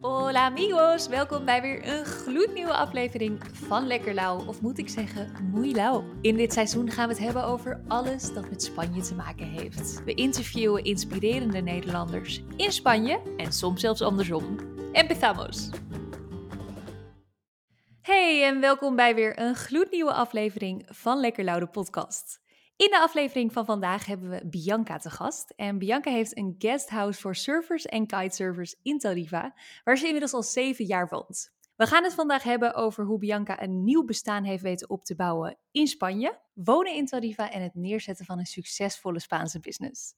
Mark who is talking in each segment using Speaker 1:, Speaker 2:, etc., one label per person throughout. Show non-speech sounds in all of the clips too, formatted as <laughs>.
Speaker 1: Hola amigos, welkom bij weer een gloednieuwe aflevering van Lekker Lauw, of moet ik zeggen Moei Lauw. In dit seizoen gaan we het hebben over alles dat met Spanje te maken heeft. We interviewen inspirerende Nederlanders in Spanje en soms zelfs andersom. Empezamos! Hey en welkom bij weer een gloednieuwe aflevering van Lekker Lauw de podcast. In de aflevering van vandaag hebben we Bianca te gast. En Bianca heeft een guesthouse voor surfers en kitesurfers in Tarifa, waar ze inmiddels al zeven jaar woont. We gaan het vandaag hebben over hoe Bianca een nieuw bestaan heeft weten op te bouwen in Spanje, wonen in Tarifa en het neerzetten van een succesvolle Spaanse business.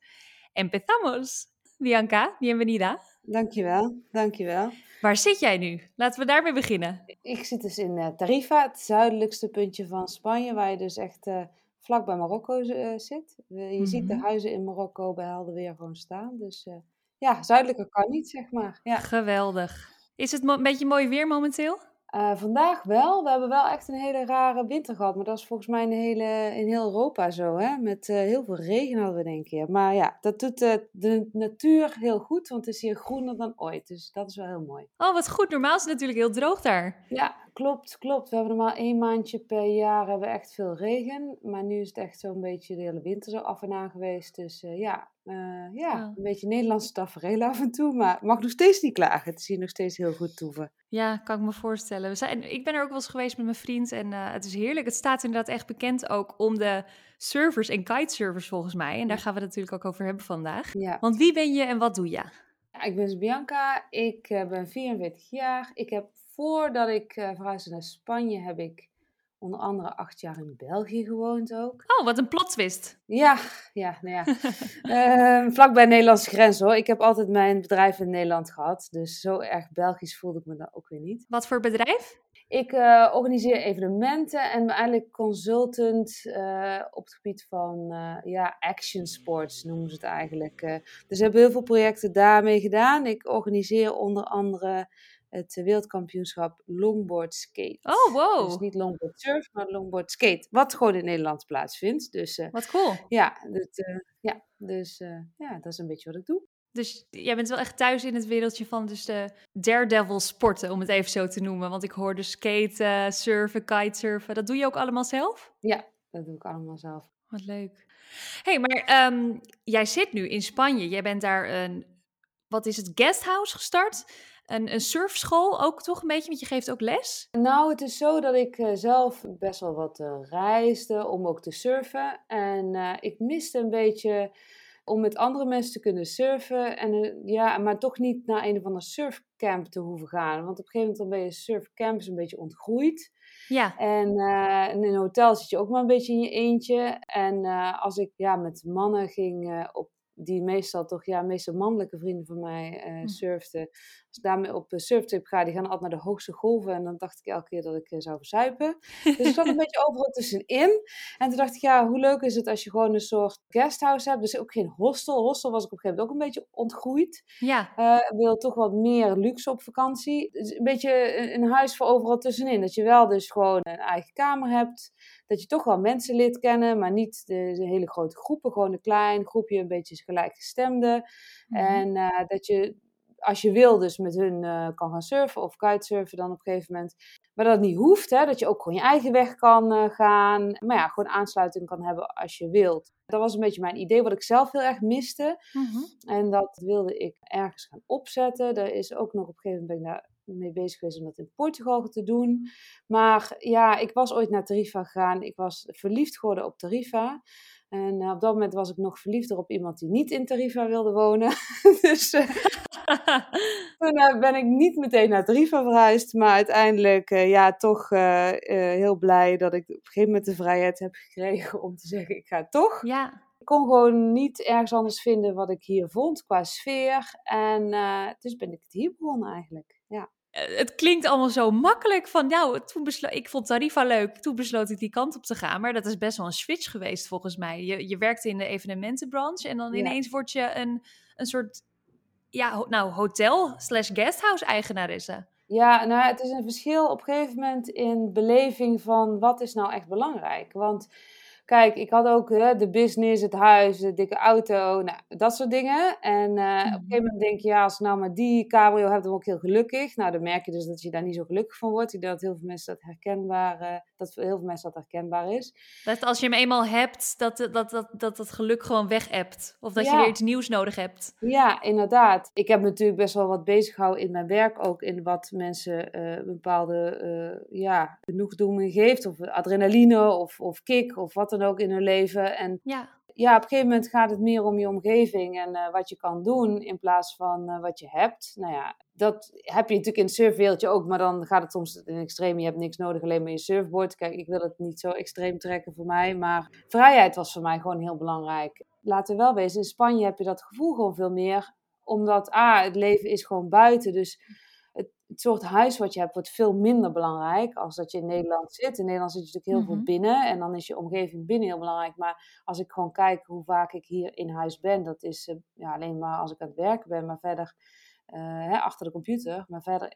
Speaker 1: Empezamos! Bianca, bienvenida.
Speaker 2: Dankjewel, dankjewel.
Speaker 1: Waar zit jij nu? Laten we daarmee beginnen.
Speaker 2: Ik zit dus in uh, Tarifa, het zuidelijkste puntje van Spanje, waar je dus echt... Uh, vlak bij Marokko uh, zit. je ziet de mhm. huizen in Marokko bij helder weer gewoon staan. Dus uh, ja, zuidelijker kan niet, zeg maar. Ja.
Speaker 1: Geweldig. Is het een beetje mooi weer momenteel?
Speaker 2: Uh, vandaag wel. We hebben wel echt een hele rare winter gehad. Maar dat is volgens mij in, hele, in heel Europa zo. Hè? Met heel veel regen hadden we denk ik. Maar ja, dat doet de natuur heel goed. Want het is hier groener dan ooit. Dus dat is wel heel mooi.
Speaker 1: Oh, wat goed. Normaal is het natuurlijk heel droog daar.
Speaker 2: Ja, Klopt, klopt. We hebben normaal één maandje per jaar hebben we echt veel regen. Maar nu is het echt zo'n beetje de hele winter zo af en aan geweest. Dus uh, ja, uh, ja, een beetje Nederlandse tafereel af en toe. Maar mag nog steeds niet klagen. Het is hier nog steeds heel goed toeven.
Speaker 1: Ja, kan ik me voorstellen. We zijn, ik ben er ook wel eens geweest met mijn vriend en uh, het is heerlijk. Het staat inderdaad echt bekend ook om de servers en kitesurfers volgens mij. En daar gaan we het natuurlijk ook over hebben vandaag. Ja. Want wie ben je en wat doe je?
Speaker 2: Ja, ik ben Bianca, ik ben 44 jaar. Ik heb voordat ik uh, verhuisde naar Spanje, heb ik onder andere acht jaar in België gewoond ook.
Speaker 1: Oh, wat een plot
Speaker 2: Ja, ja, nou ja. <laughs> uh, vlakbij de Nederlandse grens hoor. Ik heb altijd mijn bedrijf in Nederland gehad. Dus zo erg Belgisch voelde ik me dan ook weer niet.
Speaker 1: Wat voor bedrijf?
Speaker 2: Ik uh, organiseer evenementen en ben eigenlijk consultant uh, op het gebied van ja, action sports noemen ze het eigenlijk. dus we hebben heel veel projecten daarmee gedaan. Ik organiseer onder andere het wereldkampioenschap longboard skate.
Speaker 1: Oh, wow.
Speaker 2: Dus niet longboard surf, maar longboard skate. Wat gewoon in Nederland plaatsvindt. Dus, uh,
Speaker 1: wat cool.
Speaker 2: Ja, dat, uh, ja, dus uh, ja, dat is een beetje wat ik doe.
Speaker 1: Dus jij bent wel echt thuis in het wereldje van dus de daredevil sporten, om het even zo te noemen. Want ik hoorde skaten, surfen, kitesurfen. Dat doe je ook allemaal zelf?
Speaker 2: Ja, dat doe ik allemaal zelf.
Speaker 1: Wat leuk. hey, maar um, jij zit nu in Spanje. Jij bent daar een, wat is het, guesthouse gestart? Een, een surfschool ook toch een beetje, want je geeft ook les?
Speaker 2: Nou, het is zo dat ik uh, zelf best wel wat uh, reisde om ook te surfen. En uh, ik miste een beetje om met andere mensen te kunnen surfen. En, ja, maar toch niet naar een of ander surfcamp te hoeven gaan. Want op een gegeven moment dan ben je surfcamps een beetje ontgroeid.
Speaker 1: Ja.
Speaker 2: En in een hotel zit je ook maar een beetje in je eentje. En als ik ja, met mannen ging op die meestal toch, ja, meestal mannelijke vrienden van mij uh, surfden. Als ik daarmee op surftrip ga, die gaan altijd naar de hoogste golven. En dan dacht ik elke keer dat ik uh, zou verzuipen. Dus ik zat een <laughs> beetje overal tussenin. En toen dacht ik, ja, hoe leuk is het als je gewoon een soort guesthouse hebt. Dus ook geen hostel. Hostel was ik op een gegeven moment ook een beetje ontgroeid.
Speaker 1: Ja.
Speaker 2: Uh, ik wil toch wat meer luxe op vakantie. Dus een beetje een, een huis voor overal tussenin. Dat je wel dus gewoon een eigen kamer hebt dat je toch wel mensen leert kennen, maar niet de, de hele grote groepen. Gewoon een klein groepje, een beetje gelijkgestemde. Mm En uh, dat je, als je wil, dus met hun uh, kan gaan surfen of kitesurfen dan op een gegeven moment. Maar dat het niet hoeft, hè, dat je ook gewoon je eigen weg kan uh, gaan. Maar ja, gewoon aansluiting kan hebben als je wilt. Dat was een beetje mijn idee, wat ik zelf heel erg miste.
Speaker 1: Mm -hmm.
Speaker 2: En dat wilde ik ergens gaan opzetten. Er is ook nog op een gegeven moment ben ik daar mee bezig geweest om dat in Portugal te doen. Maar ja, ik was ooit naar Tarifa gegaan. Ik was verliefd geworden op Tarifa. En uh, op dat moment was ik nog verliefder op iemand die niet in Tarifa wilde wonen. <laughs> dus uh, <laughs> toen uh, ben ik niet meteen naar Tarifa verhuisd. Maar uiteindelijk ja, toch heel blij dat ik op een gegeven moment de vrijheid heb gekregen om te zeggen ik ga toch.
Speaker 1: Ja.
Speaker 2: Ik kon gewoon niet ergens anders vinden wat ik hier vond qua sfeer. En dus ben ik het hier begonnen eigenlijk.
Speaker 1: Eh, het klinkt allemaal zo makkelijk van, nou, toen besloot, ik vond Tarifa leuk, toen besloot ik die kant op te gaan. Maar dat is best wel een switch geweest volgens mij. Je, je werkte in de evenementenbranche en dan ineens word je een, een soort, ja, nou, hotel slash guesthouse eigenaresse.
Speaker 2: Ja, nou, het is een verschil op een gegeven moment in beleving van wat is nou echt belangrijk. Want Kijk, ik had ook hè, de business, het huis, de dikke auto, nou, dat soort dingen. En uh, op een gegeven gegeven moment denk je, ja, als ik nou maar die cabrio heb, dan word ik heel gelukkig. Nou, dan merk je dus dat je daar niet zo gelukkig van wordt. Ik denk dat heel veel mensen dat herkenbaar, dat heel veel mensen dat herkenbaar is.
Speaker 1: Dat als je hem eenmaal hebt, dat dat, dat, dat, dat geluk gewoon weg hebt. Of dat je weer iets nieuws nodig hebt.
Speaker 2: Ja, inderdaad. Ik heb natuurlijk best wel wat bezig gehouden in mijn werk ook. In wat mensen uh, bepaalde uh, ja, genoegdoening geeft. Of adrenaline of, of kick of wat dan ook in hun leven. En
Speaker 1: ja
Speaker 2: ja, op een gegeven moment gaat het meer om je omgeving en uh, wat je kan doen in plaats van uh, wat je hebt. Nou ja, dat heb je natuurlijk in het surfwereldje ook, maar dan gaat het soms in extreem. Je hebt niks nodig, alleen maar je surfboard. Kijk, ik wil het niet zo extreem trekken voor mij, maar vrijheid was voor mij gewoon heel belangrijk. Laten we wel wezen, in Spanje heb je dat gevoel gewoon veel meer, omdat A, het leven is gewoon buiten, dus het soort huis wat je hebt wordt veel minder belangrijk als dat je in Nederland zit. In Nederland zit je natuurlijk heel veel mhm. binnen en dan is je omgeving binnen heel belangrijk. Maar als ik gewoon kijk hoe vaak ik hier in huis ben, dat is uh, ja, alleen maar als ik aan het werken ben, maar verder uh, hè, achter de computer. Maar verder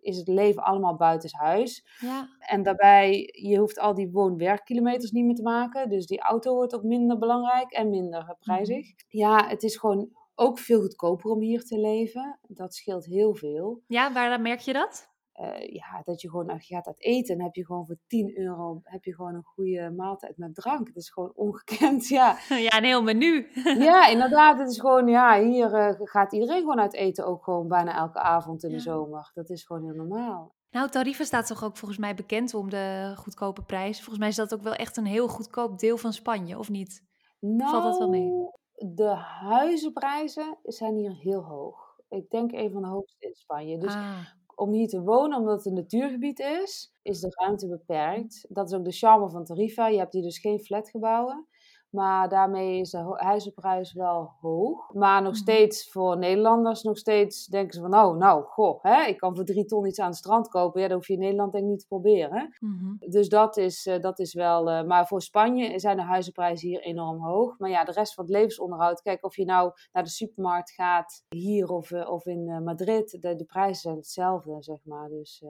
Speaker 2: is het leven allemaal buitenshuis.
Speaker 1: Ja.
Speaker 2: En daarbij, je hoeft al die woon-werkkilometers niet meer te maken. Dus die auto wordt ook minder belangrijk en minder prijzig. Mhm. Ja, het is gewoon ook veel goedkoper om hier te leven. Dat scheelt heel veel.
Speaker 1: Ja, waar merk je dat?
Speaker 2: Uh, ja, dat je gewoon, als je gaat uit eten, heb je gewoon voor 10 euro heb je gewoon een goede maaltijd met drank. Het is gewoon ongekend, <laughs> ja. <laughs>
Speaker 1: Ja, een heel menu. <laughs>
Speaker 2: ja, inderdaad. Het is gewoon, ja, hier uh, gaat iedereen gewoon uit eten, ook gewoon bijna elke avond in de zomer. Dat is gewoon heel normaal.
Speaker 1: Nou, Tarifa staat toch ook volgens mij bekend om de goedkope prijs. Volgens mij is dat ook wel echt een heel goedkoop deel van Spanje, of niet?
Speaker 2: Nou,
Speaker 1: Valt dat wel mee?
Speaker 2: De huizenprijzen zijn hier heel hoog. Ik denk een van de hoogste in Spanje. Dus
Speaker 1: ah.
Speaker 2: om hier te wonen, omdat het een natuurgebied is, is de ruimte beperkt. Dat is ook de charme van Tarifa. Je hebt hier dus geen flatgebouwen. Maar daarmee is de huizenprijs wel hoog. Maar nog mhm. steeds voor Nederlanders, nog steeds denken ze van, oh, nou, goh, hè, ik kan voor drie ton iets aan het strand kopen. Ja, dat hoef je in Nederland denk ik niet te proberen.
Speaker 1: Mhm.
Speaker 2: Dus dat is, uh, dat is wel, uh, maar voor Spanje zijn de huizenprijzen hier enorm hoog. Maar ja, de rest van het levensonderhoud, kijk of je nou naar de supermarkt gaat, hier of, uh, of in Madrid, de, de prijzen zijn hetzelfde, zeg maar. Dus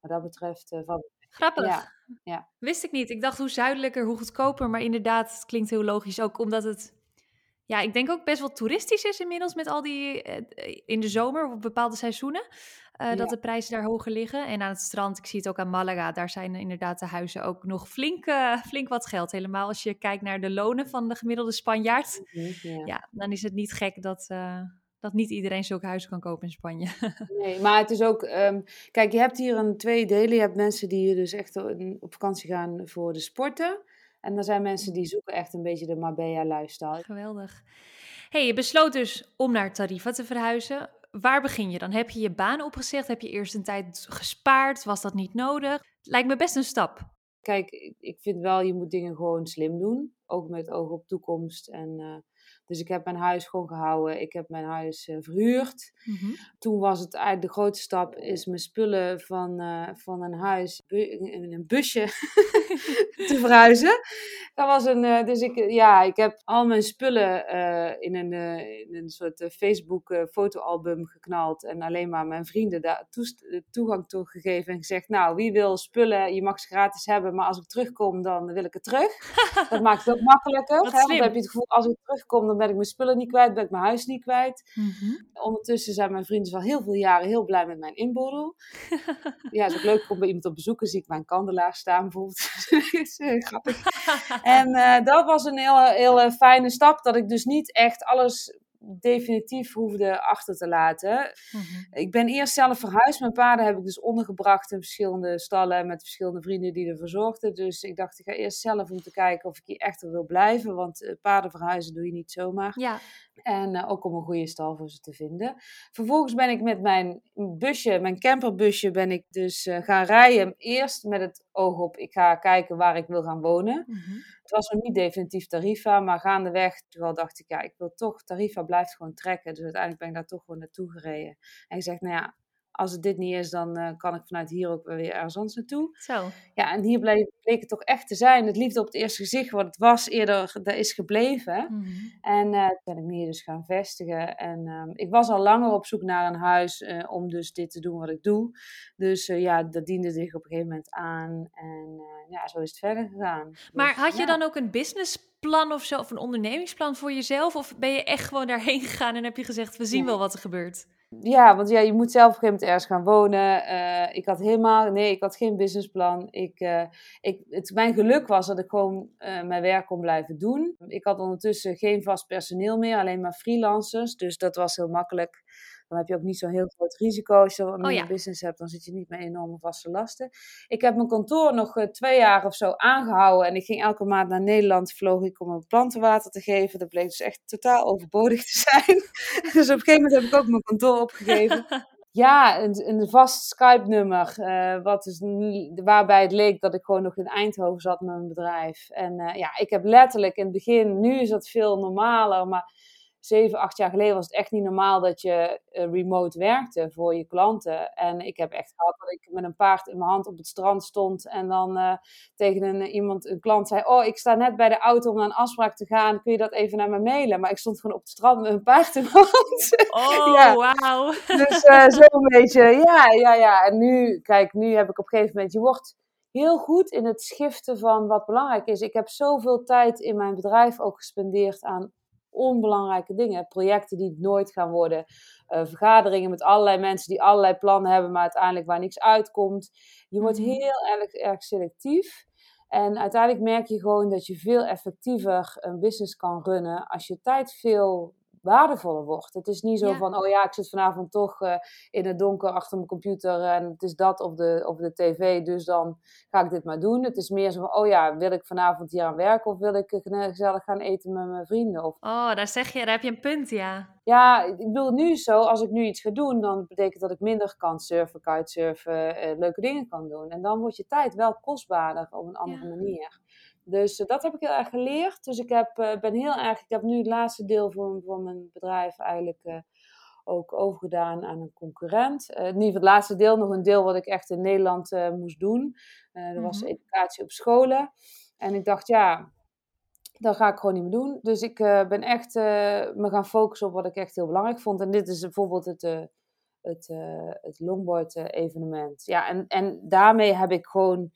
Speaker 2: wat dat betreft van
Speaker 1: Grappig.
Speaker 2: Ja, ja.
Speaker 1: Wist ik niet. Ik dacht hoe zuidelijker, hoe goedkoper. Maar inderdaad, het klinkt heel logisch. Ook omdat het, ja, ik denk ook best wel toeristisch is inmiddels met al die, eh, in de zomer of bepaalde seizoenen. Uh, Dat de prijzen daar hoger liggen. En aan het strand, ik zie het ook aan Malaga, daar zijn inderdaad de huizen ook nog flink, uh, flink wat geld. Helemaal als je kijkt naar de lonen van de gemiddelde Spanjaard.
Speaker 2: Ja,
Speaker 1: ja dan is het niet gek dat, dat niet iedereen zulke huizen kan kopen in Spanje. <laughs>
Speaker 2: nee, maar het is ook... Um, kijk, je hebt hier een twee delen. Je hebt mensen die dus echt op vakantie gaan voor de sporten. En er zijn mensen die zoeken echt een beetje de Marbella-lifestyle.
Speaker 1: Geweldig. hey, je besloot dus om naar Tarifa te verhuizen. Waar begin je dan? Heb je je baan opgezegd? Heb je eerst een tijd gespaard? Was dat niet nodig? Lijkt me best een stap.
Speaker 2: Kijk, ik vind wel, je moet dingen gewoon slim doen. Ook met oog op toekomst en... Uh, dus ik heb mijn huis gewoon gehouden. Ik heb mijn huis uh, verhuurd.
Speaker 1: Mm-hmm.
Speaker 2: Toen was het eigenlijk de grootste stap, is mijn spullen van, uh, van een huis in een busje <laughs> te verhuizen. Dat was een, uh, dus ik, ja, ik heb al mijn spullen in, een, in een soort Facebook fotoalbum geknald. En alleen maar mijn vrienden daar toegang toe gegeven. En gezegd, nou, wie wil spullen, je mag ze gratis hebben. Maar als ik terugkom, dan wil ik het terug. <laughs> dat maakt het ook makkelijker. Hè? Want dan heb je het gevoel, als ik terugkom, dan ben ik mijn spullen niet kwijt, ben ik mijn huis niet kwijt.
Speaker 1: Mhm.
Speaker 2: Ondertussen zijn mijn vrienden al heel veel jaren heel blij met mijn inboedel. <laughs> ja, het is ook leuk om bij iemand op bezoek, zie ik mijn kandelaar staan bijvoorbeeld. <laughs> is uh, grappig. <laughs> en uh, dat was een hele, hele fijne stap, dat ik dus niet echt alles definitief hoefde achter te laten.
Speaker 1: Mhm.
Speaker 2: Ik ben eerst zelf verhuisd. Mijn paarden heb ik dus ondergebracht in verschillende stallen met verschillende vrienden die ervoor zorgden. Dus ik dacht, ik ga eerst zelf om te kijken of ik hier echt wil blijven. Want uh, paarden verhuizen doe je niet zomaar.
Speaker 1: Ja.
Speaker 2: En uh, ook om een goede stal voor ze te vinden. Vervolgens ben ik met mijn busje, mijn camperbusje, ben ik dus uh, gaan rijden. Eerst met het oog op, ik ga kijken waar ik wil gaan wonen.
Speaker 1: Mm -hmm.
Speaker 2: Was nog niet definitief Tarifa, maar gaandeweg terwijl dacht ik, ja, ik wil toch, Tarifa blijft gewoon trekken. Dus uiteindelijk ben ik daar toch gewoon naartoe gereden. En ik zeg, nou ja, als het dit niet is, dan uh, kan ik vanuit hier ook weer ergens anders naartoe.
Speaker 1: Zo.
Speaker 2: Ja, en hier bleek, bleek, het toch echt te zijn. Het liefde op het eerste gezicht, wat het was eerder, dat is gebleven.
Speaker 1: Mm -hmm.
Speaker 2: En uh, toen ben ik me hier dus gaan vestigen. En uh, ik was al langer op zoek naar een huis uh, om dus dit te doen wat ik doe. Dus ja, dat diende zich op een gegeven moment aan. En ja, zo is het verder gegaan.
Speaker 1: Maar
Speaker 2: dus,
Speaker 1: had je
Speaker 2: ja.
Speaker 1: dan ook een business plan of zo, of een ondernemingsplan voor jezelf? Of ben je echt gewoon daarheen gegaan en heb je gezegd, we zien wel wat er gebeurt?
Speaker 2: Ja, want ja, je moet zelf op een gegeven moment ergens gaan wonen. Eh, ik had helemaal, nee, ik had geen businessplan. Ik, uh, ik, het, mijn geluk was dat ik gewoon uh, mijn werk kon blijven doen. Ik had ondertussen geen vast personeel meer, alleen maar freelancers. Dus dat was heel makkelijk. Dan heb je ook niet zo'n heel groot risico. Als je een oh, business hebt, dan zit je niet met enorme vaste lasten. Ik heb mijn kantoor nog uh, twee jaar of zo aangehouden. En ik ging elke maand naar Nederland, vloog ik om mijn planten water te geven. Dat bleek dus echt totaal overbodig te <laughs> zijn. dus op een gegeven moment heb ik ook mijn kantoor opgegeven. <laughs> Ja, een, een vast Skype-nummer, uh, wat dus, waarbij het leek dat ik gewoon nog in Eindhoven zat met mijn bedrijf. En uh, ja, ik heb letterlijk in het begin, nu is dat veel normaler, maar zeven, acht jaar geleden was het echt niet normaal dat je uh, remote werkte voor je klanten. En ik heb echt gehad dat ik met een paard in mijn hand op het strand stond en dan uh, tegen een, iemand, een klant zei: Oh, ik sta net bij de auto om naar een afspraak te gaan. Kun je dat even naar me mailen? Maar ik stond gewoon op het strand met een paard in mijn hand. <laughs>
Speaker 1: Oh, ja. wauw.
Speaker 2: Dus uh, zo'n beetje, ja, ja, ja. En nu, kijk, nu heb ik op een gegeven moment, je wordt heel goed in het schiften van wat belangrijk is. Ik heb zoveel tijd in mijn bedrijf ook gespendeerd aan onbelangrijke dingen. Projecten die nooit gaan worden. Uh, vergaderingen met allerlei mensen die allerlei plannen hebben, maar uiteindelijk waar niks uitkomt. Je wordt mhm. heel erg, erg selectief. En uiteindelijk merk je gewoon dat je veel effectiever een business kan runnen als je tijd veel waardevoller wordt. Het is niet zo van, oh ja, ik zit vanavond toch uh, in het donker achter mijn computer en het is dat of de, of de tv, dus dan ga ik dit maar doen. Het is meer zo van, oh ja, wil ik vanavond hier aan werken of wil ik gezellig gaan eten met mijn vrienden? Of...
Speaker 1: Oh, daar zeg je, daar heb je een punt, ja.
Speaker 2: Ja, ik bedoel nu zo, als ik nu iets ga doen, dan betekent dat ik minder kan surfen, kitesurfen, uh, leuke dingen kan doen. En dan wordt je tijd wel kostbaarder op een andere manier. Dus uh, dat heb ik heel erg geleerd. Dus ik heb, uh, ben heel erg, ik heb nu het laatste deel van, van mijn bedrijf eigenlijk uh, ook overgedaan aan een concurrent. niet van het laatste deel, nog een deel wat ik echt in Nederland moest doen. dat was mhm. educatie op scholen. En ik dacht, ja, dat ga ik gewoon niet meer doen. Dus ik ben echt me gaan focussen op wat ik echt heel belangrijk vond. En dit is bijvoorbeeld het, het, het longboard evenement. Ja, en, en daarmee heb ik gewoon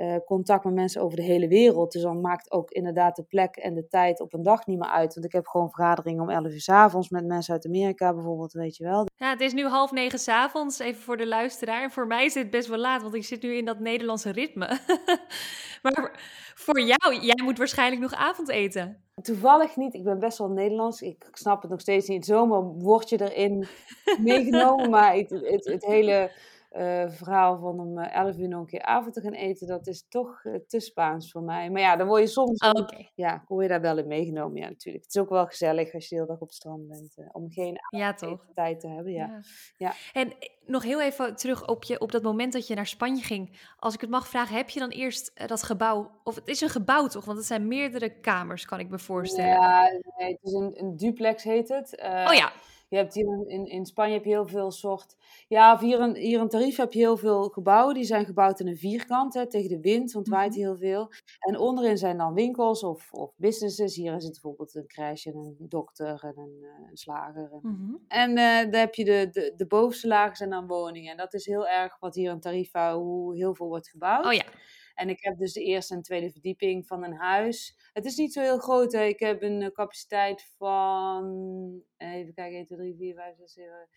Speaker 2: uh, contact met mensen over de hele wereld. Dus dan maakt ook inderdaad de plek en de tijd op een dag niet meer uit. Want ik heb gewoon vergaderingen om 11 uur s avonds met mensen uit Amerika bijvoorbeeld, weet je wel.
Speaker 1: Ja, het is nu half negen s avonds, even voor de luisteraar. En voor mij is het best wel laat, want ik zit nu in dat Nederlandse ritme. <laughs> maar voor jou, jij moet waarschijnlijk nog avondeten.
Speaker 2: Toevallig niet. Ik ben best wel Nederlands. Ik snap het nog steeds niet. Zomaar word je erin <laughs> meegenomen. maar het, het, het hele uh, verhaal van om 11 uur nog een keer avond te gaan eten, dat is toch uh, te Spaans voor mij. Maar ja, dan word je soms, oh, ja, word je daar wel in meegenomen, ja natuurlijk. Het is ook wel gezellig als je de hele dag op het strand bent, uh, om geen
Speaker 1: ja, toch?
Speaker 2: tijd te hebben, ja. ja. ja.
Speaker 1: En nog heel even terug op, je, op dat moment dat je naar Spanje ging. Als ik het mag vragen, heb je dan eerst dat gebouw, of het is een gebouw toch? Want het zijn meerdere kamers, kan ik me voorstellen.
Speaker 2: Ja, nee, het is een, een duplex heet het.
Speaker 1: oh ja.
Speaker 2: Je hebt hier in, in Spanje heb je heel veel soort. Ja, hier in, hier in Tarief heb je heel veel gebouwen. Die zijn gebouwd in een vierkant hè, tegen de wind, want het waait mhm. heel veel. En onderin zijn dan winkels of, of businesses. Hier is het bijvoorbeeld een crèche, een dokter en een, uh, een slager. En, mm -hmm. en uh, dan heb je de, de, de bovenste lagen zijn dan woningen. En dat is heel erg wat hier in Tarifa, hoe heel veel wordt gebouwd.
Speaker 1: Oh ja.
Speaker 2: En ik heb dus de eerste en tweede verdieping van een huis. Het is niet zo heel groot. Hè. Ik heb een eh, capaciteit van, even kijken, 1, 2, 3, 4, 5, 6, 7,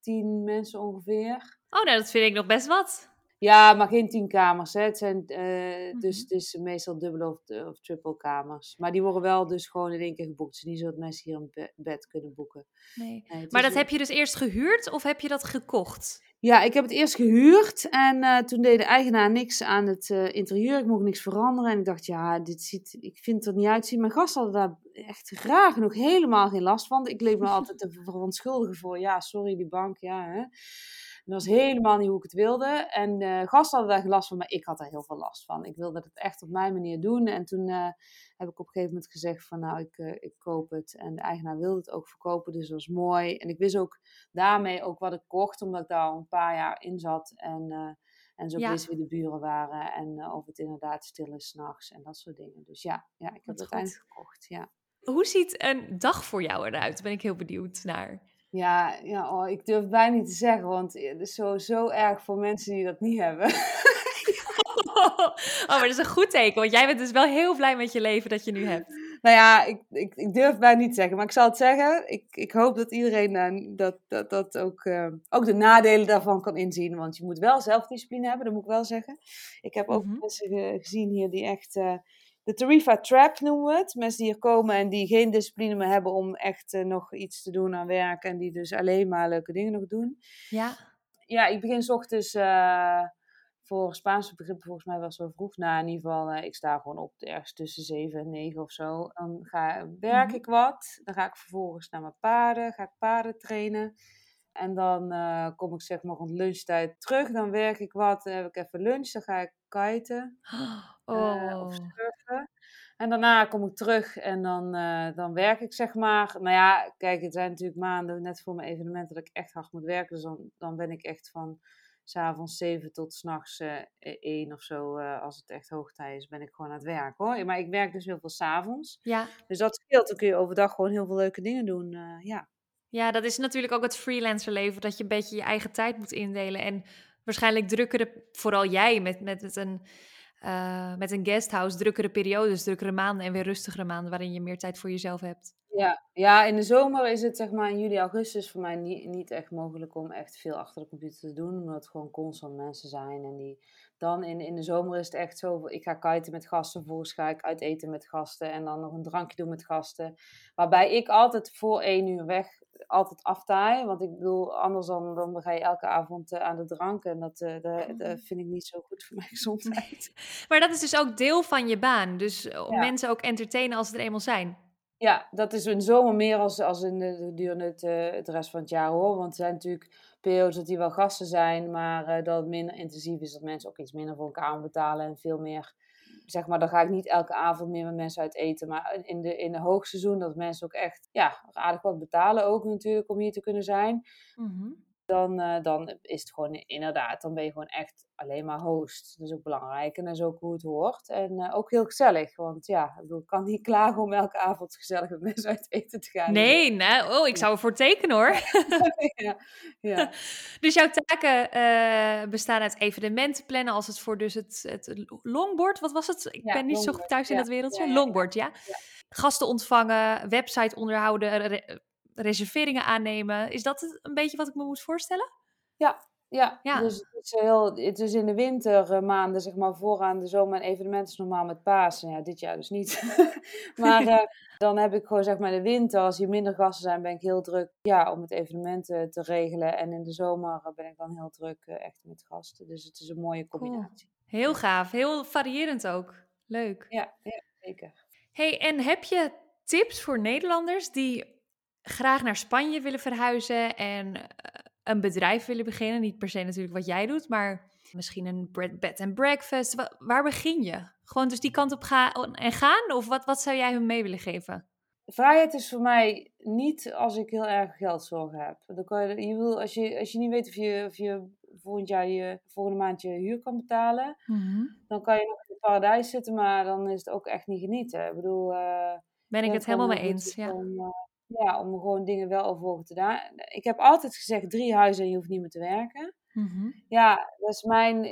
Speaker 2: 10 mensen ongeveer.
Speaker 1: Oh, nou, dat vind ik nog best wat.
Speaker 2: Ja, maar geen tien kamers. Hè. Het zijn, uh, mm Dus het is meestal dubbele of, of triple kamers. Maar die worden wel dus gewoon in één keer geboekt. Het is niet zo dat mensen hier een bed kunnen boeken.
Speaker 1: Nee. nee maar dat heb je dus eerst gehuurd of heb je dat gekocht?
Speaker 2: Ja, ik heb het eerst gehuurd en uh, toen deed de eigenaar niks aan het uh, interieur. Ik mocht niks veranderen en ik dacht, ja, dit ziet, ik vind het er niet uitzien. Mijn gasten hadden daar echt graag nog helemaal geen last van. Ik leek me altijd te verontschuldigen voor, ja, sorry, die bank, ja. Hè. Dat was helemaal niet hoe ik het wilde. En de gasten hadden daar last van, maar ik had daar heel veel last van. Ik wilde het echt op mijn manier doen. En toen uh, heb ik op een gegeven moment gezegd van, nou, ik, uh, ik koop het. En de eigenaar wilde het ook verkopen, dus dat was mooi. En ik wist ook daarmee ook wat ik kocht, omdat ik daar al een paar jaar in zat. En, uh, en zo ja. wist wie de buren waren en of het inderdaad stil is s'nachts en dat soort dingen. Dus ja, ja ik heb het uiteindelijk gekocht, ja.
Speaker 1: Hoe ziet een dag voor jou eruit? Ben ik heel benieuwd naar.
Speaker 2: Ja, ja oh, ik durf bijna niet te zeggen, want het is zo, zo erg voor mensen die dat niet hebben. <laughs>
Speaker 1: oh, maar dat is een goed teken, want jij bent dus wel heel blij met je leven dat je nu hebt.
Speaker 2: Nou ja, ik, ik, ik durf het bijna niet te zeggen, maar ik zal het zeggen. Ik, ik hoop dat iedereen uh, dat, dat, dat ook, uh, ook de nadelen daarvan kan inzien. Want je moet wel zelfdiscipline hebben, dat moet ik wel zeggen. Ik heb ook mm -hmm. mensen gezien hier die echt... Uh, de Tarifa Trap noemen we het. Mensen die hier komen en die geen discipline meer hebben om echt nog iets te doen aan werk. En die dus alleen maar leuke dingen nog doen.
Speaker 1: Ja.
Speaker 2: Ja, ik begin s ochtends voor Spaanse begrippen volgens mij wel zo vroeg. Nou, in ieder geval, uh, ik sta gewoon op ergens tussen 7 en 9 of zo. Dan ga, werk mm-hmm. ik wat. Dan ga ik vervolgens naar mijn paarden. Ga ik paarden trainen. En dan uh, kom ik zeg maar rond lunchtijd terug. Dan werk ik wat. Dan heb ik even lunch. Dan ga ik kiten.
Speaker 1: Oh.
Speaker 2: Uh, of surfen. En daarna kom ik terug en dan, dan werk ik zeg maar. Nou ja, kijk, het zijn natuurlijk maanden net voor mijn evenement dat ik echt hard moet werken. Dus dan, dan ben ik echt van s'avonds 7 tot s'nachts uh, 1 of zo, uh, als het echt hoogtij is, ben ik gewoon aan het werk hoor. Maar ik werk dus heel veel s'avonds.
Speaker 1: Ja.
Speaker 2: Dus dat scheelt. Dan kun je overdag gewoon heel veel leuke dingen doen. Uh, ja.
Speaker 1: ja, dat is natuurlijk ook het freelancerleven, dat je een beetje je eigen tijd moet indelen. En waarschijnlijk drukkere, vooral jij met, met, met een. Uh, met een guesthouse drukkere periodes, drukkere maanden en weer rustigere maanden waarin je meer tijd voor jezelf hebt.
Speaker 2: Ja, ja, in de zomer is het zeg maar in juli, augustus voor mij niet, niet echt mogelijk om echt veel achter de computer te doen. Omdat het gewoon constant mensen zijn. En die dan in, in de zomer is het echt zo, ik ga kiten met gasten, vervolgens ga ik uit eten met gasten en dan nog een drankje doen met gasten. Waarbij ik altijd voor één uur weg, altijd aftaai. Want ik bedoel, anders dan, dan ga je elke avond uh, aan de drank. En dat, uh, vind ik niet zo goed voor mijn <laughs> gezondheid. <laughs>
Speaker 1: Maar dat is dus ook deel van je baan. Dus om ja. mensen ook entertainen als ze er eenmaal zijn.
Speaker 2: Ja, dat is in de zomer meer als, als in de gedurende het, uh, het rest van het jaar hoor. Want er zijn natuurlijk dat die wel gasten zijn, maar uh, dat het minder intensief is. Dat mensen ook iets minder voor een kamer betalen en veel meer. Zeg maar, dan ga ik niet elke avond meer met mensen uit eten. Maar in de, in de hoogseizoen dat mensen ook echt ja, aardig wat betalen ook natuurlijk om hier te kunnen zijn.
Speaker 1: -hmm.
Speaker 2: Dan, uh, dan is het gewoon inderdaad, dan ben je gewoon echt alleen maar host. Dat is ook belangrijk en dat is ook hoe het hoort. En uh, ook heel gezellig, want ja, ik, bedoel, ik kan niet <laughs> klagen om elke avond gezellig met mensen uit eten te gaan.
Speaker 1: Nee, nee. oh, ik zou ervoor tekenen hoor. <laughs> <laughs>
Speaker 2: ja, ja.
Speaker 1: dus jouw taken uh, bestaan uit evenementen plannen, als het voor dus het, het longboard, wat was het? Ik
Speaker 2: ja,
Speaker 1: ben niet
Speaker 2: longboard,
Speaker 1: zo goed thuis in dat wereldje. longboard, ja. Gasten ontvangen, website onderhouden, reserveringen aannemen. Is dat een beetje wat ik me moet voorstellen?
Speaker 2: Ja, ja,
Speaker 1: Ja.
Speaker 2: dus het is, heel, het is in de wintermaanden, zeg maar, vooraan de zomer en evenementen is normaal met Pasen. Ja, dit jaar dus niet. <laughs> maar <laughs> eh, dan heb ik gewoon, zeg maar, de winter, als hier minder gasten zijn, ben ik heel druk ja, om het evenementen te regelen. En in de zomer ben ik dan heel druk uh, echt met gasten. Dus het is een mooie combinatie.
Speaker 1: Cool. Heel gaaf, heel variërend ook. Leuk.
Speaker 2: Ja, ja zeker.
Speaker 1: Hey, en heb je tips voor Nederlanders die graag naar Spanje willen verhuizen en uh, een bedrijf willen beginnen? Niet per se natuurlijk wat jij doet, maar misschien een bed and breakfast. Waar, waar begin je? Gewoon dus die kant op gaan en gaan? Of wat, wat zou jij hun mee willen geven?
Speaker 2: Vrijheid is voor mij niet als ik heel erg geldzorgen heb. Dan kan je, je wil, als, je, als je niet weet of je, of je volgend jaar je volgende maand je huur kan betalen,
Speaker 1: mm -hmm.
Speaker 2: dan kan je nog in het paradijs zitten, maar dan is het ook echt niet genieten. Ik bedoel, uh,
Speaker 1: ben ik het helemaal mee eens. Ja.
Speaker 2: Uh, ja, om gewoon dingen wel overwogen te doen. Ik heb altijd gezegd drie huizen en je hoeft niet meer te werken.
Speaker 1: Mm -hmm.
Speaker 2: Ja, dat is mijn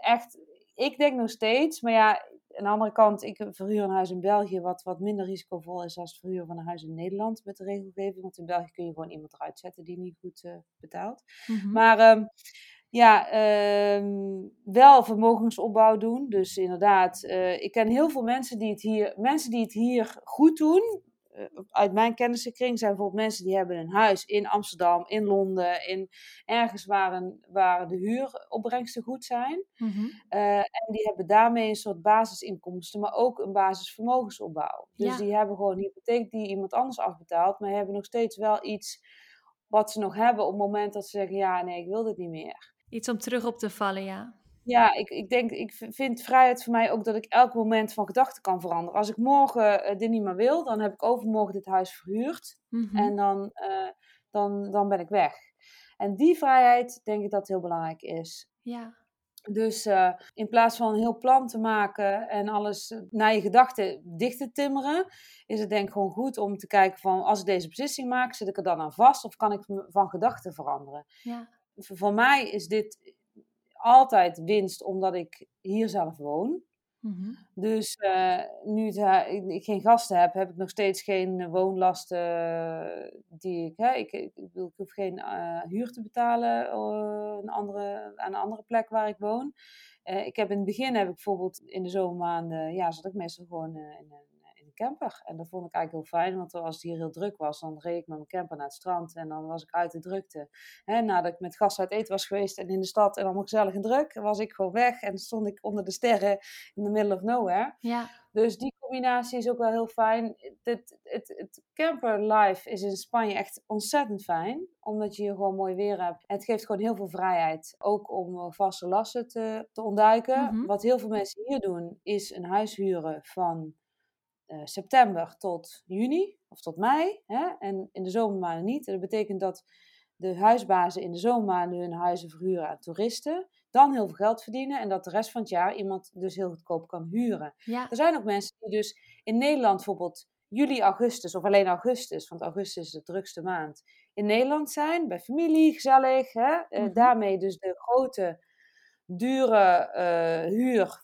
Speaker 2: echt. Ik denk nog steeds, maar ja, aan de andere kant, ik verhuur een huis in België wat, wat minder risicovol is dan het verhuren van een huis in Nederland met de regelgeving. Want in België kun je gewoon iemand eruit zetten die niet goed uh, betaalt.
Speaker 1: Mm -hmm.
Speaker 2: Maar um, ja, um, wel vermogensopbouw doen. Dus inderdaad, uh, ik ken heel veel mensen die het hier, mensen die het hier goed doen. Uh, uit mijn kennissenkring zijn bijvoorbeeld mensen die hebben een huis in Amsterdam, in Londen, in ergens waar, een, waar de huuropbrengsten goed zijn.
Speaker 1: Mm -hmm.
Speaker 2: uh, en die hebben daarmee een soort basisinkomsten, maar ook een basisvermogensopbouw. Dus
Speaker 1: Ja.
Speaker 2: die hebben gewoon een hypotheek die iemand anders afbetaalt, maar hebben nog steeds wel iets wat ze nog hebben op het moment dat ze zeggen, ja nee, ik wil dit niet meer.
Speaker 1: Iets om terug op te vallen, ja.
Speaker 2: Ja, ik, ik denk, ik vind vrijheid voor mij ook dat ik elk moment van gedachten kan veranderen. Als ik morgen uh, dit niet meer wil, dan heb ik overmorgen dit huis verhuurd.
Speaker 1: Mhm.
Speaker 2: En dan, uh, dan, dan ben ik weg. En die vrijheid, denk ik dat heel belangrijk is.
Speaker 1: Ja.
Speaker 2: Dus uh, in plaats van een heel plan te maken en alles naar je gedachten dicht te timmeren, is het denk ik gewoon goed om te kijken van als ik deze beslissing maak, zit ik er dan aan vast of kan ik van gedachten veranderen?
Speaker 1: Ja.
Speaker 2: Voor mij is dit altijd winst omdat ik hier zelf woon. Mhm. Dus uh, nu ik geen gasten heb, heb ik nog steeds geen woonlasten die ik, hè, ik, ik, ik hoef geen uh, huur te betalen een andere, aan een andere plek waar ik woon. ik heb in het begin heb ik bijvoorbeeld in de zomermaanden, ja, zat ik meestal gewoon in camper. En dat vond ik eigenlijk heel fijn, want als het hier heel druk was, dan reed ik met mijn camper naar het strand en dan was ik uit de drukte. Hè, nadat ik met gasten uit eten was geweest en in de stad en allemaal gezellig en druk, was ik gewoon weg en stond ik onder de sterren in the middle of nowhere. Ja. Dus die combinatie is ook wel heel fijn. Het, het, het camper life is in Spanje echt ontzettend fijn, omdat je hier gewoon mooi weer hebt. Het geeft gewoon heel veel vrijheid, ook om vaste lasten te, te ontduiken. Mhm. Wat heel veel mensen hier doen, is een huis huren van uh, september tot juni of tot mei. Hè? En in de zomermaanden niet. En dat betekent dat de huisbazen in de zomermaanden hun huizen verhuren aan toeristen. Dan heel veel geld verdienen en dat de rest van het jaar iemand dus heel goedkoop kan huren. Er zijn ook mensen die dus in Nederland bijvoorbeeld juli, augustus of alleen augustus, want augustus is de drukste maand, in Nederland zijn, bij familie, gezellig. Hè? Mm daarmee dus de grote, dure uh, huur,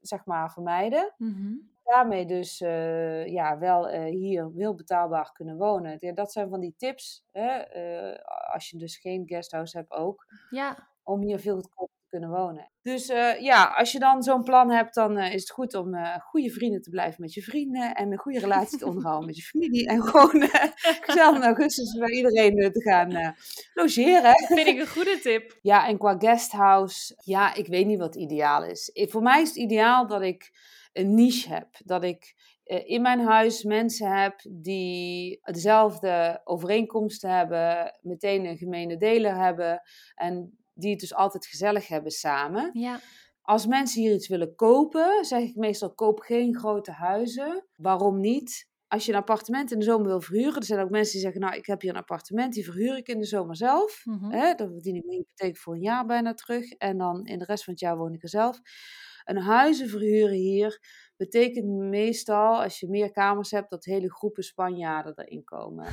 Speaker 2: zeg maar, vermijden. Mm daarmee dus uh, ja, wel uh, hier heel betaalbaar kunnen wonen. Ja, dat zijn van die tips, hè, uh, als je dus geen guesthouse hebt ook, ja. om hier veel goedkoper te kunnen wonen. Dus ja, als je dan zo'n plan hebt, dan is het goed om goede vrienden te blijven met je vrienden en een goede relatie te onderhouden met je familie en gewoon gezellig in augustus bij iedereen te gaan logeren.
Speaker 1: Vind ik een goede tip.
Speaker 2: Ja, en qua guesthouse, ja, ik weet niet wat ideaal is. Ik, voor mij is het ideaal dat ik een niche heb. Dat ik uh, in mijn huis mensen heb die dezelfde overeenkomsten hebben, meteen een gemene deler hebben en die het dus altijd gezellig hebben samen. Ja. Als mensen hier iets willen kopen, zeg ik meestal koop geen grote huizen. Waarom niet? Als je een appartement in de zomer wil verhuren, er zijn ook mensen die zeggen, nou ik heb hier een appartement, die verhuur ik in de zomer zelf. Mm -hmm. Hè, dan verdien ik mijn hypotheek voor een jaar bijna terug en dan in de rest van het jaar woon ik er zelf. Een huizen verhuren hier betekent meestal, als je meer kamers hebt, dat hele groepen Spanjaarden erin komen.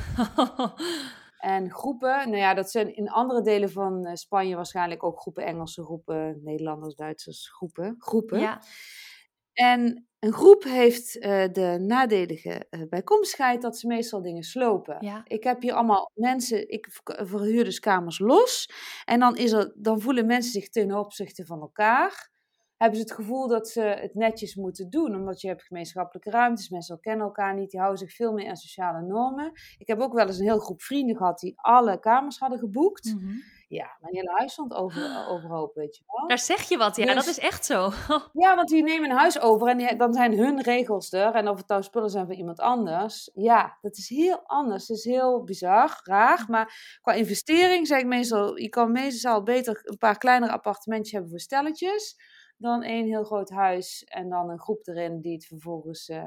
Speaker 2: <laughs> en groepen, nou ja, dat zijn in andere delen van eh, Spanje waarschijnlijk ook groepen Engelse groepen, Nederlanders, Duitsers groepen. groepen. Ja. En een groep heeft uh, de nadelige uh, bijkomstigheid dat ze meestal dingen slopen. Ja. Ik heb hier allemaal mensen, ik verhuur dus kamers los. En dan, is er, dan voelen mensen zich ten opzichte van elkaar hebben ze het gevoel dat ze het netjes moeten doen. Omdat je hebt gemeenschappelijke ruimtes, mensen kennen elkaar niet, die houden zich veel meer aan sociale normen. Ik heb ook wel eens een heel groep vrienden gehad die alle kamers hadden geboekt. Mhm. Ja, mijn hele huis stond over, overhoop, weet je wel.
Speaker 1: Daar zeg je wat, ja, dat dus is echt zo. <laughs>
Speaker 2: ja, want die nemen een huis over en dan zijn hun regels er. En of het nou spullen zijn van iemand anders. Ja, dat is heel anders. Het is heel bizar, raar. Maar qua investering zeg ik meestal, je kan meestal beter een paar kleinere appartementjes hebben voor stelletjes dan één heel groot huis en dan een groep erin die het vervolgens. Uh,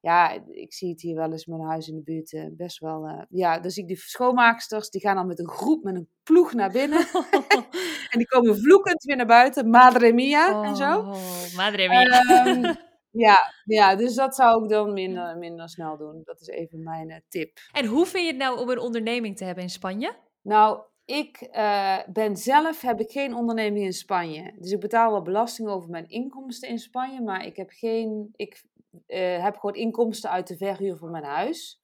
Speaker 2: ja, ik zie het hier wel eens met een huis in de buurt uh, best wel. Uh, ja, dan zie ik die schoonmaaksters, die gaan dan met een groep, met een ploeg naar binnen. <laughs> <laughs> en die komen vloekend weer naar buiten, madre mia en zo.
Speaker 1: Oh, madre mia. Um, <laughs>
Speaker 2: ja, ja, dus dat zou ik dan minder, minder snel doen. Dat is even mijn tip.
Speaker 1: En hoe vind je het nou om een onderneming te hebben in Spanje?
Speaker 2: Nou, ik uh, ben zelf, heb ik geen onderneming in Spanje. Dus ik betaal wel belasting over mijn inkomsten in Spanje, maar ik heb geen, ik uh, heb gewoon inkomsten uit de verhuur van mijn huis.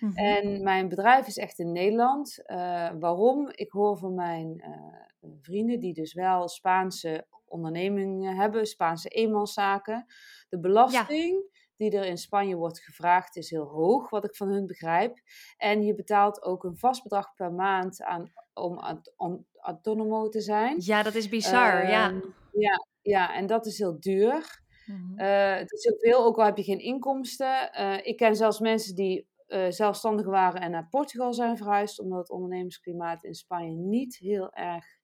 Speaker 2: Mm -hmm. En mijn bedrijf is echt in Nederland. Uh, waarom? Ik hoor van mijn vrienden die dus wel Spaanse ondernemingen hebben, Spaanse eenmanszaken. De belasting ja die er in Spanje wordt gevraagd is heel hoog, wat ik van hun begrijp. En je betaalt ook een vast bedrag per maand aan, om, om autonomo te zijn.
Speaker 1: Ja, dat is bizar, ja. Ehm,
Speaker 2: ja. Ja, en dat is heel duur. Mm het is heel veel, ook al heb je geen inkomsten. Uh, ik ken zelfs mensen die uh, zelfstandig waren en naar Portugal zijn verhuisd, omdat het ondernemersklimaat in Spanje niet heel erg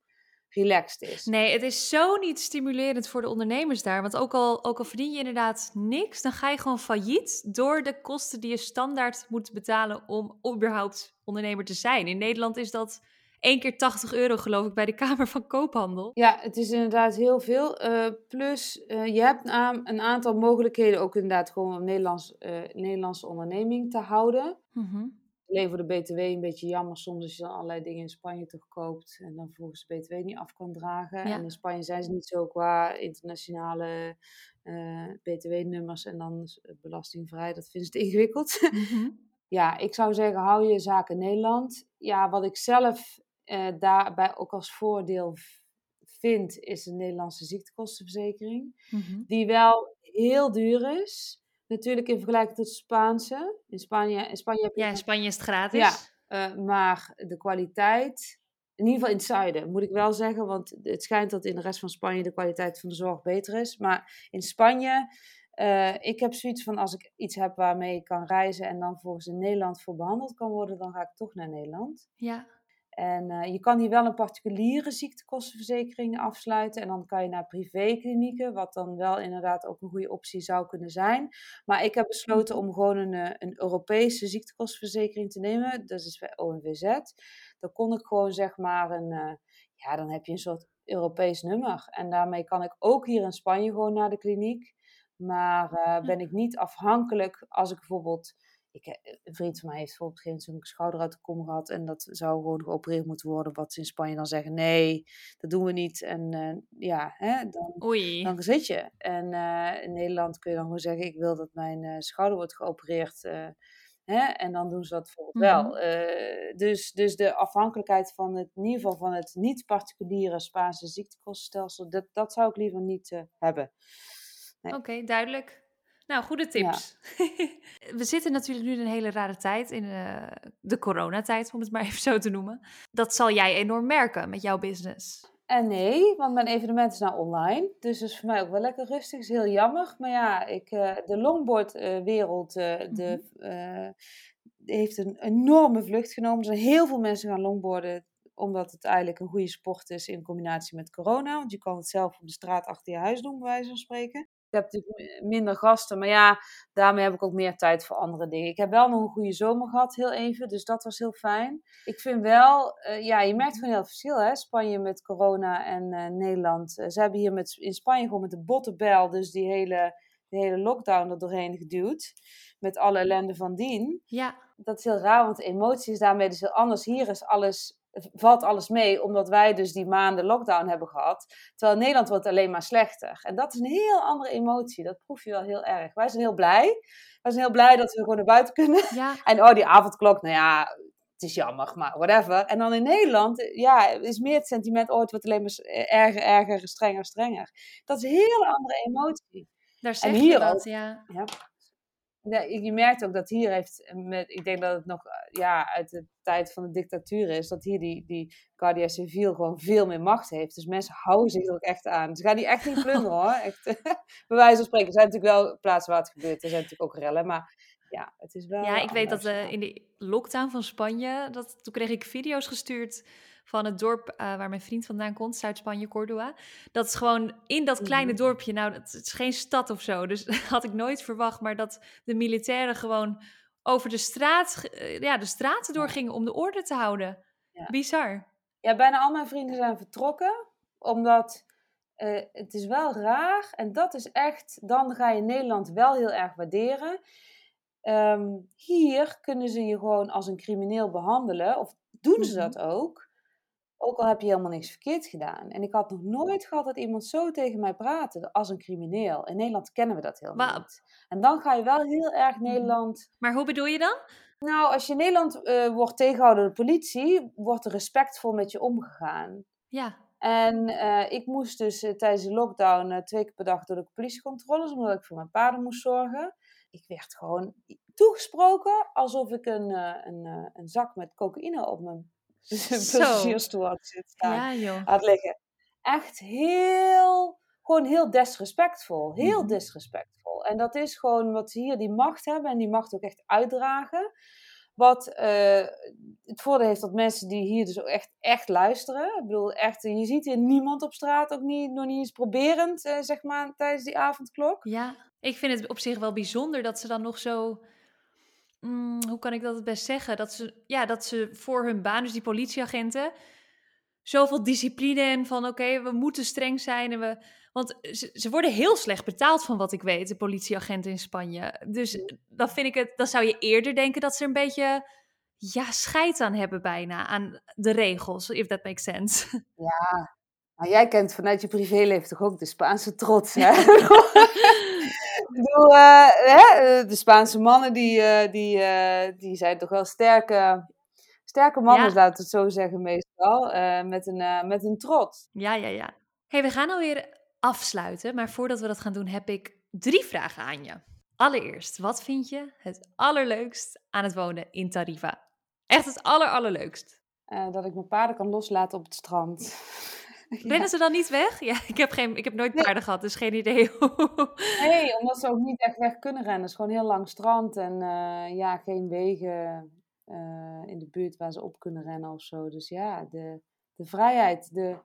Speaker 2: relaxed is.
Speaker 1: Nee, het is zo niet stimulerend voor de ondernemers daar. Want ook al, ook al verdien je inderdaad niks, dan ga je gewoon failliet door de kosten die je standaard moet betalen om überhaupt ondernemer te zijn. In Nederland is dat één keer 80 euro, geloof ik, bij de Kamer van Koophandel.
Speaker 2: Ja, het is inderdaad heel veel. Uh, plus, uh, je hebt een, een, aantal mogelijkheden ook inderdaad gewoon een Nederlands, uh, Nederlandse onderneming te houden. Mm alleen voor de BTW een beetje jammer soms als je dan allerlei dingen in Spanje toch koopt en dan volgens de BTW niet af kan dragen. En in Spanje zijn ze niet zo qua internationale uh, BTW-nummers en dan belastingvrij. Dat vinden ze ingewikkeld. <laughs> Mhm. ja, ik zou zeggen, hou je zaken Nederland. Ja, wat ik zelf uh, daarbij ook als voordeel vind, is de Nederlandse ziektekostenverzekering. Mhm. Die wel heel duur is. Natuurlijk in vergelijking tot Spaanse. In Spanje, in Spanje heb
Speaker 1: je... Ja, in Spanje is het gratis.
Speaker 2: Ja, uh, maar de kwaliteit, in ieder geval in het zuiden, moet ik wel zeggen. Want het schijnt dat in de rest van Spanje de kwaliteit van de zorg beter is. Maar in Spanje, uh, ik heb zoiets van als ik iets heb waarmee ik kan reizen en dan volgens in Nederland voor behandeld kan worden, dan ga ik toch naar Nederland.
Speaker 1: Ja.
Speaker 2: En uh, je kan hier wel een particuliere ziektekostenverzekering afsluiten. En dan kan je naar privéklinieken, wat dan wel inderdaad ook een goede optie zou kunnen zijn. Maar ik heb besloten om gewoon een, eh, een Europese ziektekostenverzekering te nemen. Dat is bij ONVZ. Dan kon ik gewoon zeg maar een, uh, ja, dan heb je een soort Europees nummer. En daarmee kan ik ook hier in Spanje gewoon naar de kliniek. Maar ben ik niet afhankelijk als ik bijvoorbeeld ik, eh, een vriend van mij heeft bijvoorbeeld geen zo'n schouder uit de kom gehad. En dat zou gewoon geopereerd moeten worden. Wat ze in Spanje dan zeggen, nee, dat doen we niet. En uh, ja, hè, dan, dan zit je. En uh, in Nederland kun je dan gewoon zeggen, ik wil dat mijn uh, schouder wordt geopereerd. Hè, en dan doen ze dat bijvoorbeeld wel. Mhm. dus, dus de afhankelijkheid van het, in ieder geval van het niet-particuliere Spaanse ziektekostenstelsel, dat, dat zou ik liever niet hebben.
Speaker 1: Nee. Oké, duidelijk. Nou, goede tips. we zitten natuurlijk nu in een hele rare tijd, in uh, de coronatijd, om het maar <laughs> even zo te noemen. Dat zal jij enorm merken met jouw business.
Speaker 2: En nee, want mijn evenement is nou online. Dus dat is voor mij ook wel lekker rustig. is heel jammer. Maar ja, ik, uh, de longboardwereld uh, de, mhm. heeft een enorme vlucht genomen. Er zijn heel veel mensen gaan longboarden omdat het eigenlijk een goede sport is in combinatie met corona. Want je kan het zelf op de straat achter je huis doen, bij wijze van spreken. Ik heb natuurlijk minder gasten, maar ja, daarmee heb ik ook meer tijd voor andere dingen. Ik heb wel nog een goede zomer gehad, heel even, dus dat was heel fijn. Ik vind wel, uh, ja, je merkt gewoon heel verschil, hè, Spanje met corona en uh, Nederland. Uh, ze hebben hier met, in Spanje gewoon met de bottenbel, dus die hele, die hele lockdown er doorheen geduwd. Met alle ellende van dien.
Speaker 1: Ja.
Speaker 2: Dat is heel raar, want de emotie is daarmee dus heel anders. Hier is alles valt alles mee, omdat wij dus die maanden lockdown hebben gehad. Terwijl Nederland wordt alleen maar slechter. En dat is een heel andere emotie. Dat proef je wel heel erg. Wij zijn heel blij. Wij zijn heel blij dat we gewoon naar buiten kunnen.
Speaker 1: Ja. <laughs>
Speaker 2: En oh, die avondklok, nou ja, het is jammer, maar whatever. En dan in Nederland, ja, is meer het sentiment, oh, het wordt alleen maar erger, erger, strenger, strenger. Dat is een hele andere emotie.
Speaker 1: Daar zeg en hier je dat, ja.
Speaker 2: ja je merkt ook dat hier heeft, met, ik denk dat het nog ja, uit de tijd van de dictatuur is, dat hier die, die Guardia Civil gewoon veel meer macht heeft. Dus mensen houden zich er ook echt aan. Ze gaan die echt niet plunderen <laughs> hoor. Echt, <laughs> bij wijze van spreken. Er zijn natuurlijk wel plaatsen waar het gebeurt. Er zijn natuurlijk ook rellen, maar ja, het is wel...
Speaker 1: Ja, ik weet dat uh, in de lockdown van Spanje, dat, toen kreeg ik video's gestuurd van het dorp uh, waar mijn vriend vandaan komt, Zuid-Spanje, Cordova. Dat is gewoon in dat kleine mhm. dorpje, nou, het is geen stad of zo, dus dat <laughs> had ik nooit verwacht, maar dat de militairen gewoon over de straat, uh, ja, de straten doorgingen om de orde te houden. Ja. Bizar.
Speaker 2: Ja, bijna al mijn vrienden zijn vertrokken, omdat uh, het is wel raar en dat is echt, dan ga je Nederland wel heel erg waarderen. Um, hier kunnen ze je gewoon als een crimineel behandelen, of doen ze mhm. dat ook. Ook al heb je helemaal niks verkeerd gedaan. En ik had nog nooit gehad dat iemand zo tegen mij praatte als een crimineel. In Nederland kennen we dat helemaal niet. En dan ga je wel heel erg mhm. Nederland.
Speaker 1: Maar hoe bedoel je dan?
Speaker 2: Nou, als je in Nederland uh, wordt tegengehouden door de politie, wordt er respectvol met je omgegaan.
Speaker 1: Ja.
Speaker 2: En uh, ik moest dus uh, tijdens de lockdown twee keer per dag door de politiecontroles, omdat ik voor mijn paarden moest zorgen. Ik werd gewoon toegesproken alsof ik een, een, een zak met cocaïne op mijn had zitten staan,
Speaker 1: ja,
Speaker 2: had liggen. Echt heel, gewoon heel disrespectvol. Heel mm disrespectvol. En dat is gewoon wat ze hier die macht hebben en die macht ook echt uitdragen. Wat uh, het voordeel heeft dat mensen die hier dus ook echt, echt luisteren. Ik bedoel, echt, je ziet hier niemand op straat, ook niet, nog niet eens proberend, uh, zeg maar, tijdens die avondklok.
Speaker 1: Ja, ik vind het op zich wel bijzonder dat ze dan nog zo Mm, hoe kan ik dat het best zeggen? Dat ze, ja, dat ze voor hun baan, dus die politieagenten, zoveel discipline en van oké, we moeten streng zijn. En we, want ze, ze, worden heel slecht betaald van wat ik weet, de politieagenten in Spanje. Dus dan vind ik het, dan zou je eerder denken dat ze een beetje ja, scheid aan hebben bijna, aan de regels, if that makes sense.
Speaker 2: Ja, maar jij kent vanuit je privéleven toch ook de Spaanse trots, hè? <laughs> <laughs> ik bedoel, uh, hè? de Spaanse mannen die, uh, die, uh, die zijn toch wel sterke, sterke mannen, ja. laten we het zo zeggen meestal, met, een, met een trots.
Speaker 1: Ja, ja, ja. hey, we gaan alweer afsluiten, maar voordat we dat gaan doen heb ik drie vragen aan je. Allereerst, wat vind je het allerleukst aan het wonen in Tarifa? Echt het aller, allerleukst.
Speaker 2: dat ik mijn paarden kan loslaten op het strand.
Speaker 1: Rennen ze dan niet weg? Ja, ik heb, geen, ik heb nooit paarden gehad, dus geen idee. <laughs>
Speaker 2: nee, omdat ze ook niet echt weg kunnen rennen. Het is gewoon heel lang strand en uh, ja, geen wegen uh, in de buurt waar ze op kunnen rennen of zo. Dus ja, de, de vrijheid. De,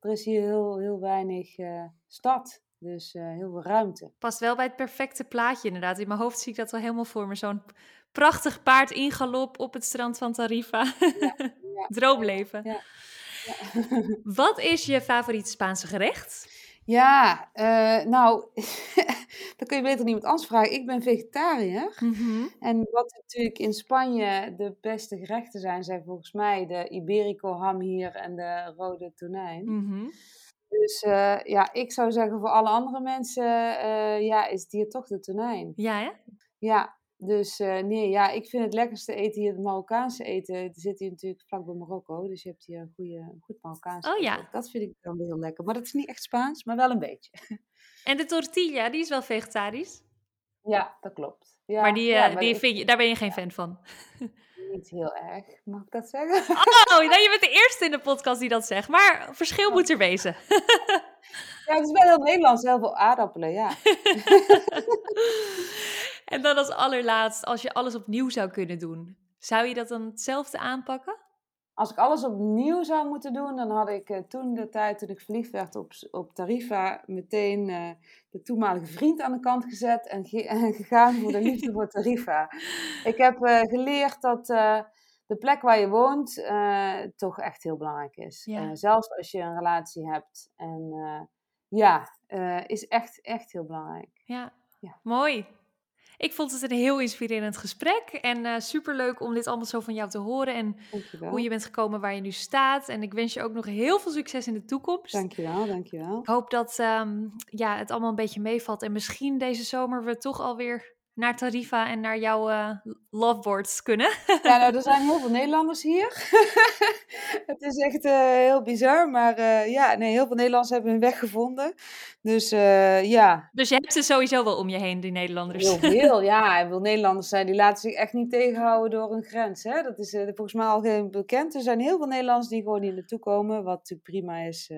Speaker 2: er is hier heel, heel weinig uh, stad. Dus heel veel ruimte.
Speaker 1: Past wel bij het perfecte plaatje inderdaad. In mijn hoofd zie ik dat wel helemaal voor me. Zo'n prachtig paard in galop op het strand van Tarifa. Ja, <laughs> ja, Droomleven. Ja, Wat is je favoriet Spaanse gerecht?
Speaker 2: Ja, uh, nou, <laughs> dan kun je beter niemand anders vragen. Ik ben vegetariër. Mm En wat natuurlijk in Spanje de beste gerechten zijn, zijn volgens mij de Iberico ham hier en de rode tonijn. Mm Dus uh, ja, ik zou zeggen voor alle andere mensen, uh, ja, is het hier toch de tonijn.
Speaker 1: Ja, hè?
Speaker 2: Ja, dus uh, nee, ja, ik vind het lekkerste eten hier het Marokkaanse eten. Het zit hier natuurlijk vlak bij Marokko, dus je hebt hier een goede, goed Marokkaans
Speaker 1: Oh ja.
Speaker 2: Dat vind ik dan heel lekker. Maar dat is niet echt Spaans, maar wel een beetje. <laughs>
Speaker 1: En de tortilla, die is wel vegetarisch?
Speaker 2: Ja, dat klopt. Ja,
Speaker 1: maar die,
Speaker 2: ja,
Speaker 1: die ik, vind je, daar ben je geen fan van? <laughs>
Speaker 2: Niet heel erg, mag ik dat zeggen?
Speaker 1: Oh, nou, je bent de <laughs> eerste in de podcast die dat zegt. Maar verschil oh. moet er wezen.
Speaker 2: Ja, het is wel heel Nederlands, heel veel aardappelen, ja.
Speaker 1: En dan als allerlaatst, als je alles opnieuw zou kunnen doen, zou je dat dan hetzelfde aanpakken?
Speaker 2: Als ik alles opnieuw zou moeten doen, dan had ik uh, toen de tijd, toen ik verliefd werd op, op Tarifa, meteen uh, de toenmalige vriend aan de kant gezet en, ge <laughs> en gegaan voor de liefde voor Tarifa. Ik heb uh, geleerd dat de plek waar je woont toch echt heel belangrijk is. Ja. zelfs als je een relatie hebt. En ja, is echt, echt heel belangrijk.
Speaker 1: Ja, ja. mooi. Ik vond het een heel inspirerend gesprek en uh, superleuk om dit allemaal zo van jou te horen en hoe je bent gekomen waar je nu staat. En ik wens je ook nog heel veel succes in de toekomst.
Speaker 2: Dankjewel, dankjewel.
Speaker 1: Ik hoop dat um, ja, het allemaal een beetje meevalt en misschien deze zomer we toch alweer naar Tarifa en naar jouw uh, loveboards kunnen.
Speaker 2: Ja, nou, <laughs> er zijn heel veel Nederlanders hier. <laughs> het is echt uh, heel bizar, maar uh, ja, nee, heel veel Nederlanders hebben hun weg gevonden. Dus ja.
Speaker 1: Dus je hebt ze sowieso wel om je heen, die Nederlanders.
Speaker 2: Heel veel, <laughs> ja. Veel Nederlanders zijn, die laten zich echt niet tegenhouden door een grens. Hè? Dat is volgens mij al geen bekend. Er zijn heel veel Nederlanders die gewoon hier naartoe komen, wat natuurlijk prima is.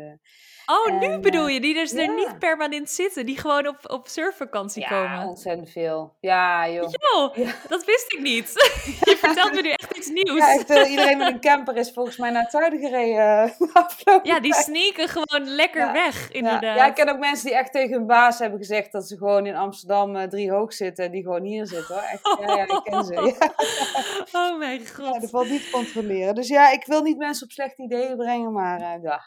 Speaker 1: Oh, nu bedoel je? Die dus ja. er niet permanent zitten, die gewoon op, op surfvakantie
Speaker 2: ja,
Speaker 1: komen.
Speaker 2: Ja, ontzettend veel. Ja, joh.
Speaker 1: Ja. dat wist ik niet. <laughs> je vertelt me nu echt iets nieuws.
Speaker 2: Ja, echt, uh, iedereen met een camper is volgens mij naar het zuiden gereden. <laughs> Uh,
Speaker 1: ja, die sneaken gewoon lekker weg, inderdaad.
Speaker 2: Ja. ik ken ook mensen die echt tegen hun baas hebben gezegd dat ze gewoon in Amsterdam uh, drie hoog zitten. Die gewoon hier zitten, hoor. Echt, ja, ja, ik ken ze. <laughs>
Speaker 1: Oh mijn god.
Speaker 2: Ja, dat valt niet te controleren. Dus ja, ik wil niet mensen op slechte ideeën brengen, maar ja.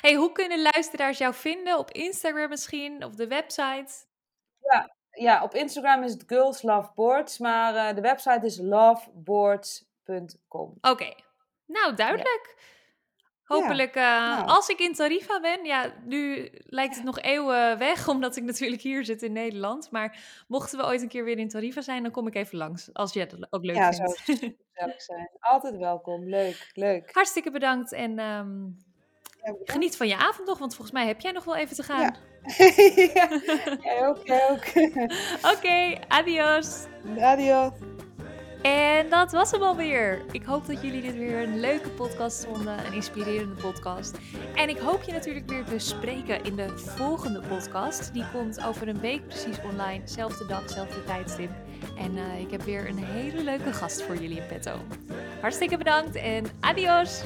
Speaker 1: Hey, hoe kunnen luisteraars jou vinden? Op Instagram misschien, of de website?
Speaker 2: Ja, ja op Instagram is het Girls Love Boards, maar uh, de website is loveboards.com.
Speaker 1: Oké, okay. nou duidelijk. Ja. Hopelijk. Uh, nou. als ik in Tarifa ben, ja, nu lijkt het nog eeuwen weg, <laughs> omdat ik natuurlijk hier zit in Nederland. Maar mochten we ooit een keer weer in Tarifa zijn, dan kom ik even langs, als je het ook leuk
Speaker 2: ja,
Speaker 1: vindt.
Speaker 2: Ja, gezellig zijn. Altijd welkom, leuk, leuk.
Speaker 1: Hartstikke bedankt en um, Geniet van je avond nog, want volgens mij heb jij nog wel even te gaan.
Speaker 2: Ja, <laughs> jij ook, jij ook. <laughs>
Speaker 1: Oké, okay, adios.
Speaker 2: Adios.
Speaker 1: En dat was hem alweer. Ik hoop dat jullie dit weer een leuke podcast vonden, een inspirerende podcast. En ik hoop je natuurlijk weer te spreken in de volgende podcast. Die komt over een week precies online, zelfde dag, zelfde tijdstip. En uh, ik heb weer een hele leuke gast voor jullie in petto. Hartstikke bedankt en adios!